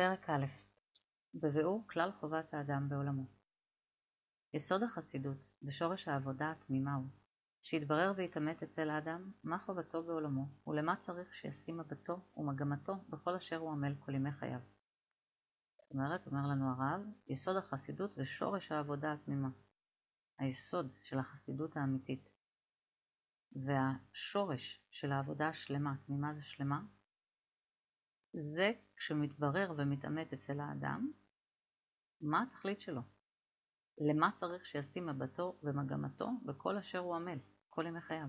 פרק א' בביאור כלל חובת האדם בעולמו יסוד החסידות ושורש העבודה התמימה הוא שיתברר ויתעמת אצל האדם מה חובתו בעולמו ולמה צריך שישים מבטו ומגמתו בכל אשר הוא עמל כל ימי חייו. זאת אומרת, אומר לנו הרב, יסוד החסידות ושורש העבודה התמימה. היסוד של החסידות האמיתית והשורש של העבודה השלמה, תמימה זה שלמה, זה כשמתברר ומתעמת אצל האדם מה התכלית שלו, למה צריך שישים מבטו ומגמתו בכל אשר הוא עמל, כל ימי חייו.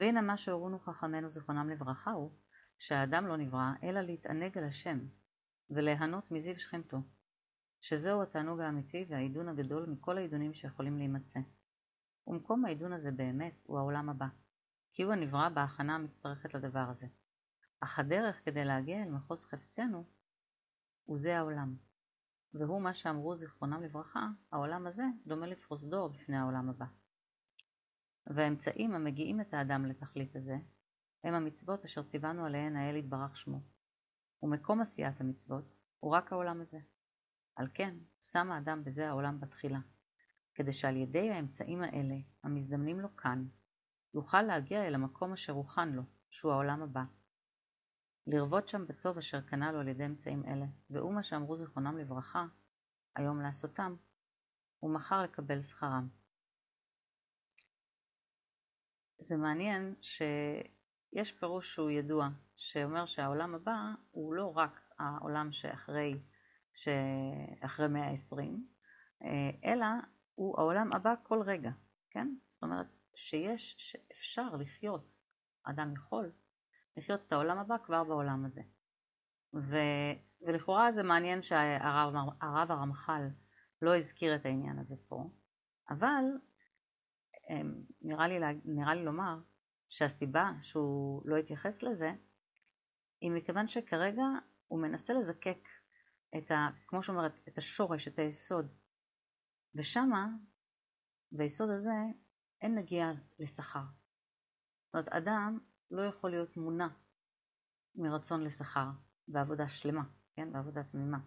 והנה מה שהורונו חכמינו זיכרונם לברכה הוא שהאדם לא נברא אלא להתענג על השם וליהנות מזיו שכנתו, שזהו התענוג האמיתי והעידון הגדול מכל העידונים שיכולים להימצא. ומקום העידון הזה באמת הוא העולם הבא, כי הוא הנברא בהכנה המצטרכת לדבר הזה. אך הדרך כדי להגיע אל מחוז חפצנו הוא זה העולם. והוא מה שאמרו זיכרונם לברכה, העולם הזה דומה לפרוזדור בפני העולם הבא. והאמצעים המגיעים את האדם לתכלית הזה, הם המצוות אשר ציוונו עליהן האל יתברך שמו. ומקום עשיית המצוות הוא רק העולם הזה. על כן, שם האדם בזה העולם בתחילה, כדי שעל ידי האמצעים האלה, המזדמנים לו כאן, יוכל להגיע אל המקום אשר הוכן לו, שהוא העולם הבא, לרבות שם בטוב אשר קנה לו על ידי אמצעים אלה, והוא מה שאמרו זיכרונם לברכה, היום לעשותם, ומחר לקבל שכרם. זה מעניין שיש פירוש שהוא ידוע, שאומר שהעולם הבא הוא לא רק העולם שאחרי, שאחרי מאה העשרים, אלא הוא העולם הבא כל רגע, כן? זאת אומרת שיש, שאפשר לחיות, אדם יכול לחיות את העולם הבא כבר בעולם הזה. ו, ולכאורה זה מעניין שהרב הרמח"ל לא הזכיר את העניין הזה פה, אבל אמ, נראה לי, נראה לי לומר שהסיבה שהוא לא התייחס לזה היא מכיוון שכרגע הוא מנסה לזקק את ה... כמו שאומרת, את השורש, את היסוד. ושמה, ביסוד הזה, אין נגיעה לשכר. זאת אומרת, אדם לא יכול להיות מונע מרצון לשכר בעבודה שלמה, כן, בעבודה תמימה.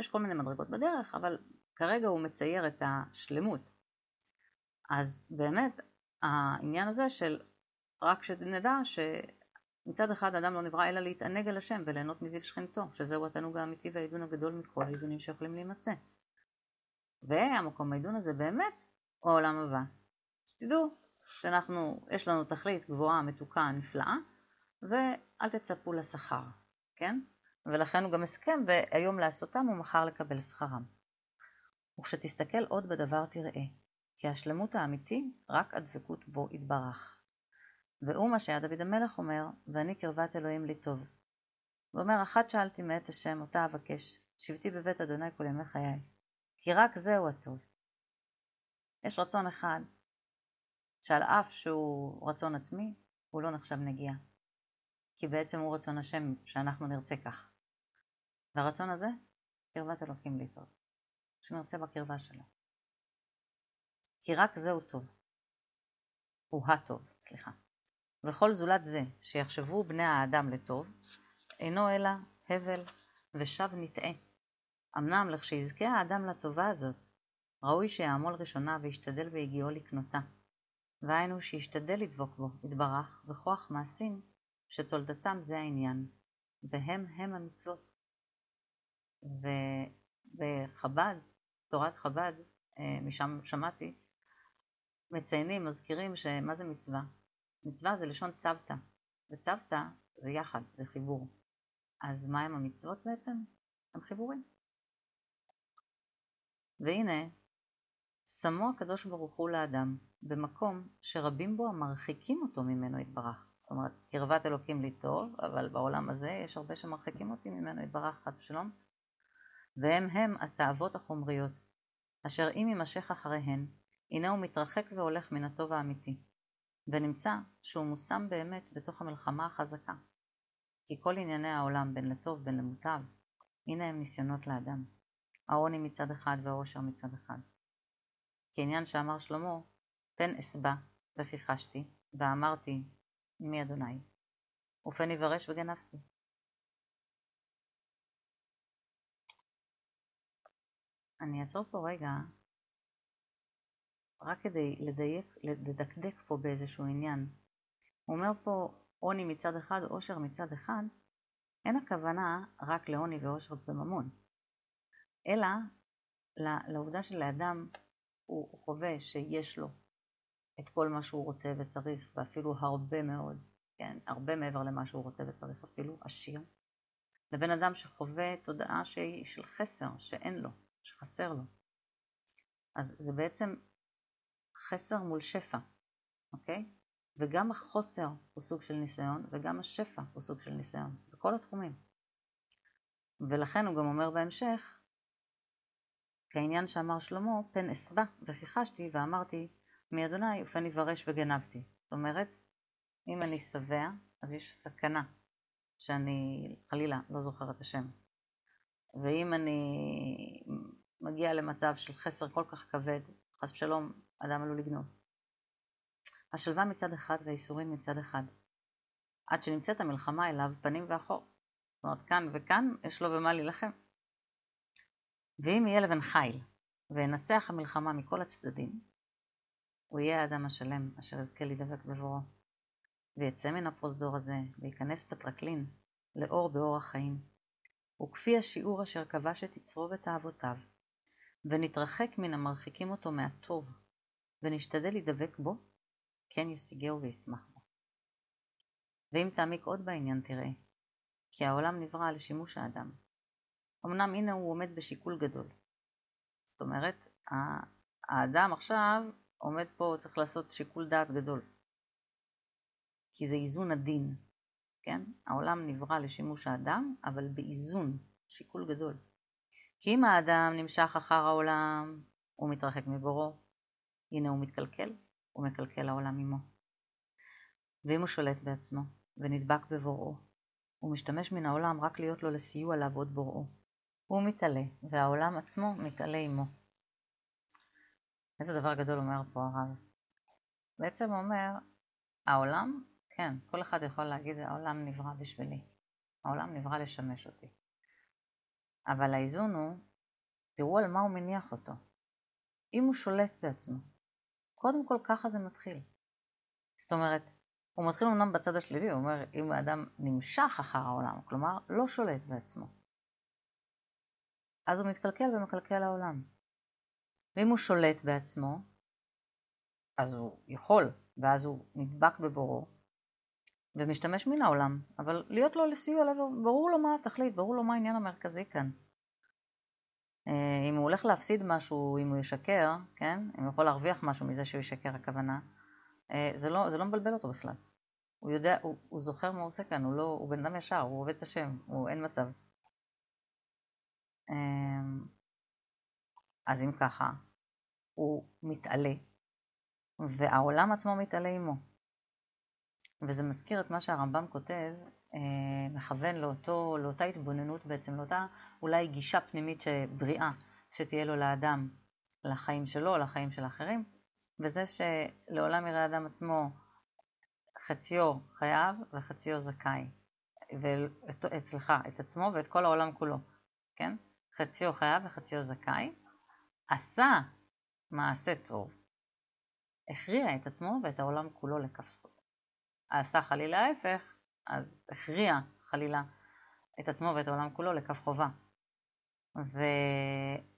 יש כל מיני מדרגות בדרך, אבל כרגע הוא מצייר את השלמות. אז באמת העניין הזה של רק שנדע שמצד אחד האדם לא נברא אלא להתענג על השם וליהנות מזיו שכנתו, שזהו התענוג האמיתי והעידון הגדול מכל העידונים שיכולים להימצא. והמקום העידון הזה באמת הוא העולם הבא. שתדעו שאנחנו, יש לנו תכלית גבוהה, מתוקה, נפלאה, ואל תצפו לשכר, כן? ולכן הוא גם הסכם והיום לעשותם ומחר לקבל שכרם. וכשתסתכל עוד בדבר תראה, כי השלמות האמיתי רק הדבקות בו יתברך. והוא מה שהיה דוד המלך אומר, ואני קרבת אלוהים לי טוב. ואומר, אחת שאלתי מאת השם, אותה אבקש, שבתי בבית אדוני כל ימי חיי, כי רק זהו הטוב. יש רצון אחד, שעל אף שהוא רצון עצמי, הוא לא נחשב נגיעה. כי בעצם הוא רצון השם שאנחנו נרצה כך. והרצון הזה, קרבת אלוקים לי. שנרצה בקרבה שלו. כי רק זהו טוב. הוא הטוב, סליחה. וכל זולת זה שיחשבו בני האדם לטוב, אינו אלא הבל ושב נטעה. אמנם לכשיזכה האדם לטובה הזאת, ראוי שיעמול ראשונה וישתדל בהגיעו לקנותה. והיינו שישתדל לדבוק בו, יתברך, בכוח מעשים שתולדתם זה העניין, והם הם המצוות. ובחב"ד, תורת חב"ד, אה, משם שמעתי, מציינים, מזכירים שמה זה מצווה? מצווה זה לשון צוותא, וצוותא זה יחד, זה חיבור. אז מה הם המצוות בעצם? הם חיבורים. והנה, שמו הקדוש ברוך הוא לאדם במקום שרבים בו המרחיקים אותו ממנו יתברך. זאת אומרת, קרבת אלוקים לי טוב, אבל בעולם הזה יש הרבה שמרחיקים אותי ממנו יתברך, חס ושלום. והם הם התאוות החומריות, אשר אם יימשך אחריהן, הנה הוא מתרחק והולך מן הטוב האמיתי, ונמצא שהוא מושם באמת בתוך המלחמה החזקה. כי כל ענייני העולם, בין לטוב בין למוטב, הנה הם ניסיונות לאדם. העוני מצד אחד והעושר מצד אחד. כעניין שאמר שלמה, פן אסבע וכיחשתי, ואמרתי, מי אדוני? ופן יברש וגנבתי. אני אעצור פה רגע, רק כדי לדייק, לדקדק פה באיזשהו עניין. הוא אומר פה עוני מצד אחד, עושר מצד אחד, אין הכוונה רק לעוני ועושר בממון, אלא לעובדה שלאדם הוא חווה שיש לו את כל מה שהוא רוצה וצריך, ואפילו הרבה מאוד, כן, הרבה מעבר למה שהוא רוצה וצריך, אפילו עשיר, לבין אדם שחווה תודעה שהיא של חסר, שאין לו, שחסר לו. אז זה בעצם חסר מול שפע, אוקיי? וגם החוסר הוא סוג של ניסיון, וגם השפע הוא סוג של ניסיון, בכל התחומים. ולכן הוא גם אומר בהמשך, כעניין שאמר שלמה, פן אסבע וחיחשתי ואמרתי, מאדוני ופן יברש וגנבתי. זאת אומרת, אם אני שבע, אז יש סכנה שאני חלילה לא זוכר את השם. ואם אני מגיע למצב של חסר כל כך כבד, חס ושלום, אדם עלול לגנוב. השלווה מצד אחד והאיסורים מצד אחד. עד שנמצאת המלחמה אליו פנים ואחור. זאת אומרת, כאן וכאן יש לו במה להילחם. ואם יהיה לבן חיל, וינצח המלחמה מכל הצדדים, הוא יהיה האדם השלם אשר יזכה להידבק בבורו. ויצא מן הפרוזדור הזה, וייכנס פטרקלין, לאור באור החיים. וכפי השיעור אשר כבש את יצרו ותאוותיו, ונתרחק מן המרחיקים אותו מהטוב, ונשתדל להידבק בו, כן ישיגהו וישמח בו. ואם תעמיק עוד בעניין תראה, כי העולם נברא לשימוש האדם. אמנם הנה הוא עומד בשיקול גדול. זאת אומרת, האדם עכשיו עומד פה, צריך לעשות שיקול דעת גדול. כי זה איזון הדין, כן? העולם נברא לשימוש האדם, אבל באיזון, שיקול גדול. כי אם האדם נמשך אחר העולם, הוא מתרחק מבורו, הנה הוא מתקלקל, הוא מקלקל העולם עמו. ואם הוא שולט בעצמו, ונדבק בבוראו, הוא משתמש מן העולם רק להיות לו לסיוע לעבוד בוראו. הוא מתעלה, והעולם עצמו מתעלה עמו. איזה דבר גדול אומר פה הרב. בעצם אומר, העולם, כן, כל אחד יכול להגיד, העולם נברא בשבילי. העולם נברא לשמש אותי. אבל האיזון הוא, תראו על מה הוא מניח אותו. אם הוא שולט בעצמו, קודם כל ככה זה מתחיל. זאת אומרת, הוא מתחיל אמנם בצד השלילי, הוא אומר, אם האדם נמשך אחר העולם, כלומר, לא שולט בעצמו, אז הוא מתקלקל ומקלקל העולם. ואם הוא שולט בעצמו, אז הוא יכול, ואז הוא נדבק בבורו, ומשתמש מן העולם, אבל להיות לו לסיוע, ברור לו מה התכלית, ברור לו מה העניין המרכזי כאן. אה, אם הוא הולך להפסיד משהו, אם הוא ישקר, כן? אם הוא יכול להרוויח משהו מזה שהוא ישקר, הכוונה, אה, זה לא, זה לא מבלבל אותו בכלל. הוא יודע, הוא, הוא זוכר מה הוא עושה כאן, הוא, לא, הוא בן אדם ישר, הוא עובד את השם, הוא אין מצב. אה, אז אם ככה, הוא מתעלה, והעולם עצמו מתעלה עמו. וזה מזכיר את מה שהרמב"ם כותב, אה, מכוון לאותו, לאותה התבוננות בעצם, לאותה אולי גישה פנימית בריאה שתהיה לו לאדם, לחיים שלו, לחיים של אחרים, וזה שלעולם יראה אדם עצמו חציו חייב וחציו זכאי, סליחה, את עצמו ואת כל העולם כולו, כן? חציו חייב וחציו זכאי, עשה מעשה טוב, הכריע את עצמו ואת העולם כולו לכף זכות. עשה חלילה ההפך, אז הכריע חלילה את עצמו ואת העולם כולו לכף חובה. ו...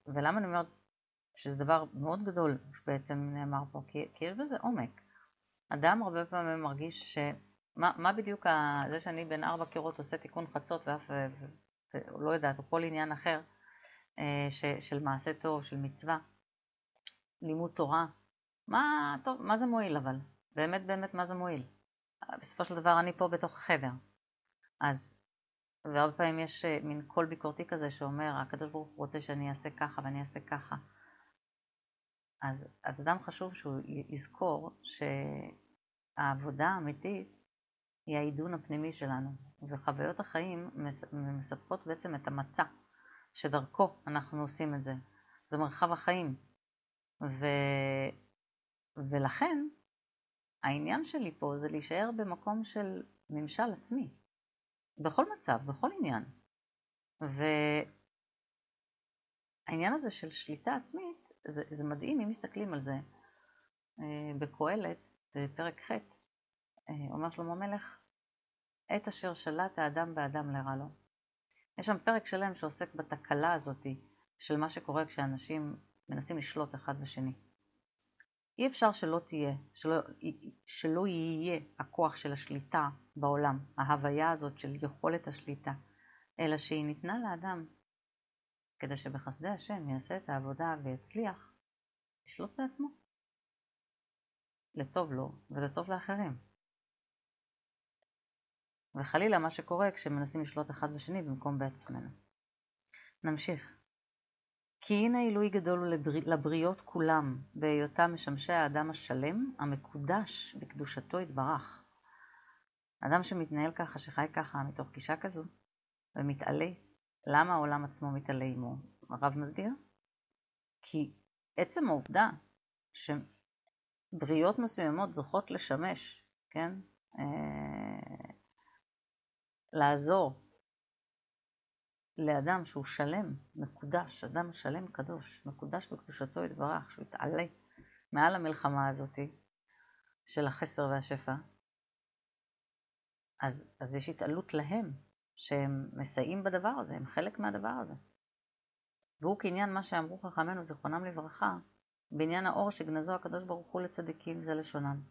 ולמה אני אומרת שזה דבר מאוד גדול שבעצם נאמר פה? כי, כי יש בזה עומק. אדם הרבה פעמים מרגיש ש... מה, מה בדיוק ה... זה שאני בין ארבע קירות עושה תיקון חצות ואף לא יודעת, או כל עניין אחר אה, ש... של מעשה טוב, של מצווה, לימוד תורה, מה, טוב, מה זה מועיל אבל? באמת באמת מה זה מועיל? בסופו של דבר אני פה בתוך החדר. אז, והרבה פעמים יש אה, מין קול ביקורתי כזה שאומר, הקדוש ברוך הוא רוצה שאני אעשה ככה ואני אעשה ככה. אז, אז אדם חשוב שהוא יזכור שהעבודה האמיתית היא העידון הפנימי שלנו, וחוויות החיים מספקות בעצם את המצע שדרכו אנחנו עושים את זה. זה מרחב החיים. ו... ולכן העניין שלי פה זה להישאר במקום של ממשל עצמי, בכל מצב, בכל עניין. העניין הזה של שליטה עצמית, זה, זה מדהים אם מסתכלים על זה. אה, בקהלת, בפרק ח', אה, אומר שלמה המלך, עת אשר שלט האדם באדם לרע לו. יש שם פרק שלם שעוסק בתקלה הזאת של מה שקורה כשאנשים מנסים לשלוט אחד בשני. אי אפשר שלא תהיה, שלא, שלא יהיה הכוח של השליטה בעולם, ההוויה הזאת של יכולת השליטה, אלא שהיא ניתנה לאדם כדי שבחסדי השם יעשה את העבודה ויצליח לשלוט בעצמו. לטוב לו ולטוב לאחרים. וחלילה מה שקורה כשמנסים לשלוט אחד בשני במקום בעצמנו. נמשיך. כי הנה עילוי גדול לבריות כולם, בהיותם משמשי האדם השלם, המקודש בקדושתו יתברך. אדם שמתנהל ככה, שחי ככה, מתוך גישה כזו, ומתעלה, למה העולם עצמו מתעלה עמו? הרב מסביר? כי עצם העובדה שבריות מסוימות זוכות לשמש, כן? אה, לעזור לאדם שהוא שלם, מקודש, אדם שלם קדוש, מקודש בקדושתו יתברך, שהוא יתעלה מעל המלחמה הזאת של החסר והשפע, אז, אז יש התעלות להם, שהם מסייעים בדבר הזה, הם חלק מהדבר הזה. והוא כעניין מה שאמרו חכמינו, זיכרונם לברכה, בעניין האור שגנזו הקדוש ברוך הוא לצדיקים, זה לשונם.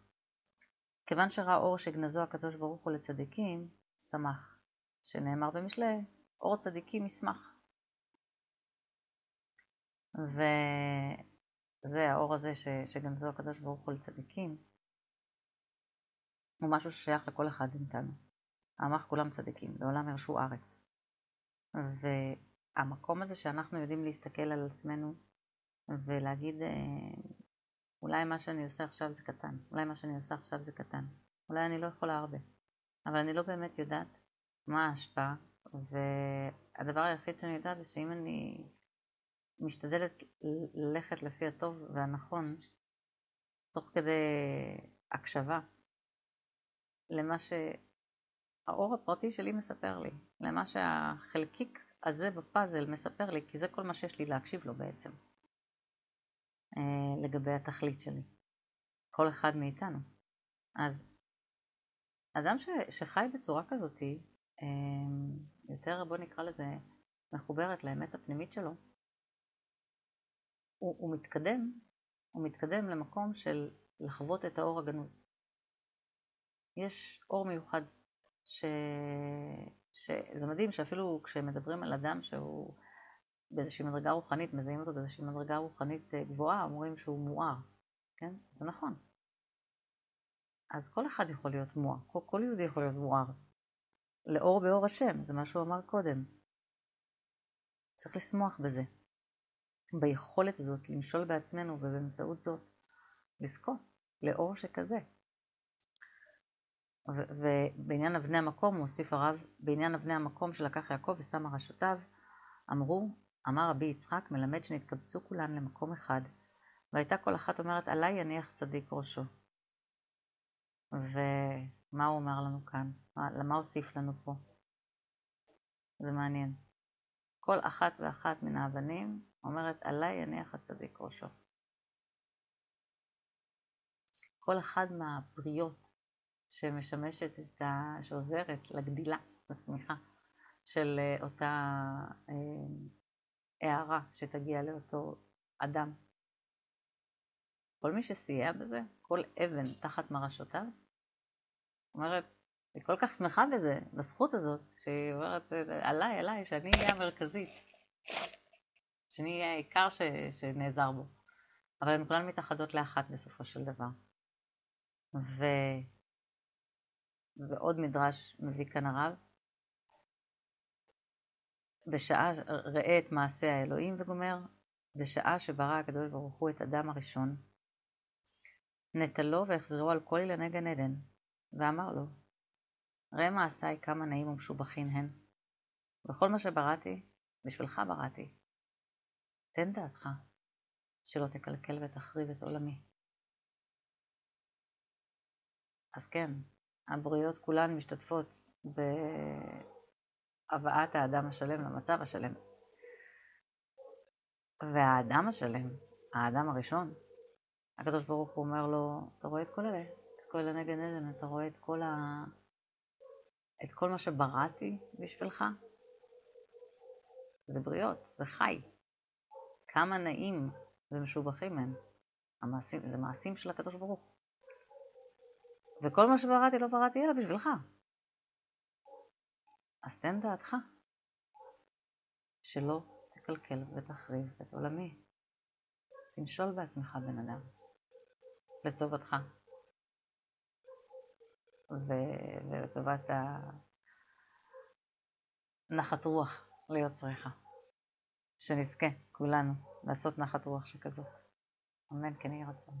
כיוון שראה אור שגנזו הקדוש ברוך הוא לצדיקים, שמח, שנאמר במשלי, אור צדיקים ישמח. וזה האור הזה ש, שגנזו הקדוש ברוך הוא לצדיקים, הוא משהו ששייך לכל אחד מאיתנו. העמך כולם צדיקים, לעולם ירשו ארץ. והמקום הזה שאנחנו יודעים להסתכל על עצמנו ולהגיד, אה, אולי מה שאני עושה עכשיו זה קטן, אולי מה שאני עושה עכשיו זה קטן, אולי אני לא יכולה הרבה, אבל אני לא באמת יודעת מה ההשפעה והדבר היחיד שאני יודעת זה שאם אני משתדלת ללכת לפי הטוב והנכון, תוך כדי הקשבה למה שהאור הפרטי שלי מספר לי, למה שהחלקיק הזה בפאזל מספר לי, כי זה כל מה שיש לי להקשיב לו בעצם, אה, לגבי התכלית שלי, כל אחד מאיתנו. אז אדם ש, שחי בצורה כזאתי, יותר, בוא נקרא לזה, מחוברת לאמת הפנימית שלו, הוא, הוא מתקדם, הוא מתקדם למקום של לחוות את האור הגנוז. יש אור מיוחד, ש... שזה מדהים שאפילו כשמדברים על אדם שהוא באיזושהי מדרגה רוחנית, מזהים אותו באיזושהי מדרגה רוחנית אה, גבוהה, אומרים שהוא מואר, כן? זה נכון. אז כל אחד יכול להיות מואר, כל, כל יהודי יכול להיות מואר. לאור באור השם, זה מה שהוא אמר קודם. צריך לשמוח בזה, ביכולת הזאת למשול בעצמנו ובאמצעות זאת לזכות לאור שכזה. ובעניין אבני המקום, הוא הוסיף הרב, בעניין אבני המקום שלקח יעקב ושם מרשותיו, אמרו, אמר רבי יצחק, מלמד שנתקבצו כולן למקום אחד, והייתה כל אחת אומרת, עליי יניח צדיק ראשו. ומה הוא אומר לנו כאן? למה הוסיף לנו פה? זה מעניין. כל אחת ואחת מן האבנים אומרת, עליי יניח הצדיק ראשו. כל אחד מהבריות שמשמשת את ה... שעוזרת לגדילה, לצמיחה של אה, אותה אה, הערה שתגיע לאותו אדם. כל מי שסייע בזה, כל אבן תחת מרשותיו, אומרת, היא כל כך שמחה בזה, בזכות הזאת, שהיא אומרת, עליי, עליי, שאני אהיה המרכזית, שאני אהיה העיקר ש... שנעזר בו. אבל הן כולן מתאחדות לאחת בסופו של דבר. ו... ועוד מדרש מביא כאן הרב, בשעה, ראה את מעשה האלוהים וגומר, בשעה שברא הקדוש ברוך הוא את אדם הראשון, נטלו והחזירו על כל אילני גן עדן, ואמר לו, ראה מעשיי כמה נעים ומשובחים הן, וכל מה שבראתי, בשבילך בראתי. תן דעתך, שלא תקלקל ותחריב את עולמי. אז כן, הבריות כולן משתתפות בהבאת האדם השלם למצב השלם. והאדם השלם, האדם הראשון, הקדוש ברוך הוא אומר לו, אתה רואה את כל אלה? כל הנגד עדן, אתה רואה את כל, ה... את כל מה שבראתי בשבילך? זה בריאות, זה חי. כמה נעים ומשובחים הם. המעשים, זה מעשים של הקדוש ברוך. וכל מה שבראתי לא בראתי אלא בשבילך. אז תן דעתך שלא תקלקל ותחריב את עולמי. תמשול בעצמך בן אדם, לטובתך ולטובת הנחת רוח ליוצריך. שנזכה כולנו לעשות נחת רוח שכזאת. אמן כן יהי רצון.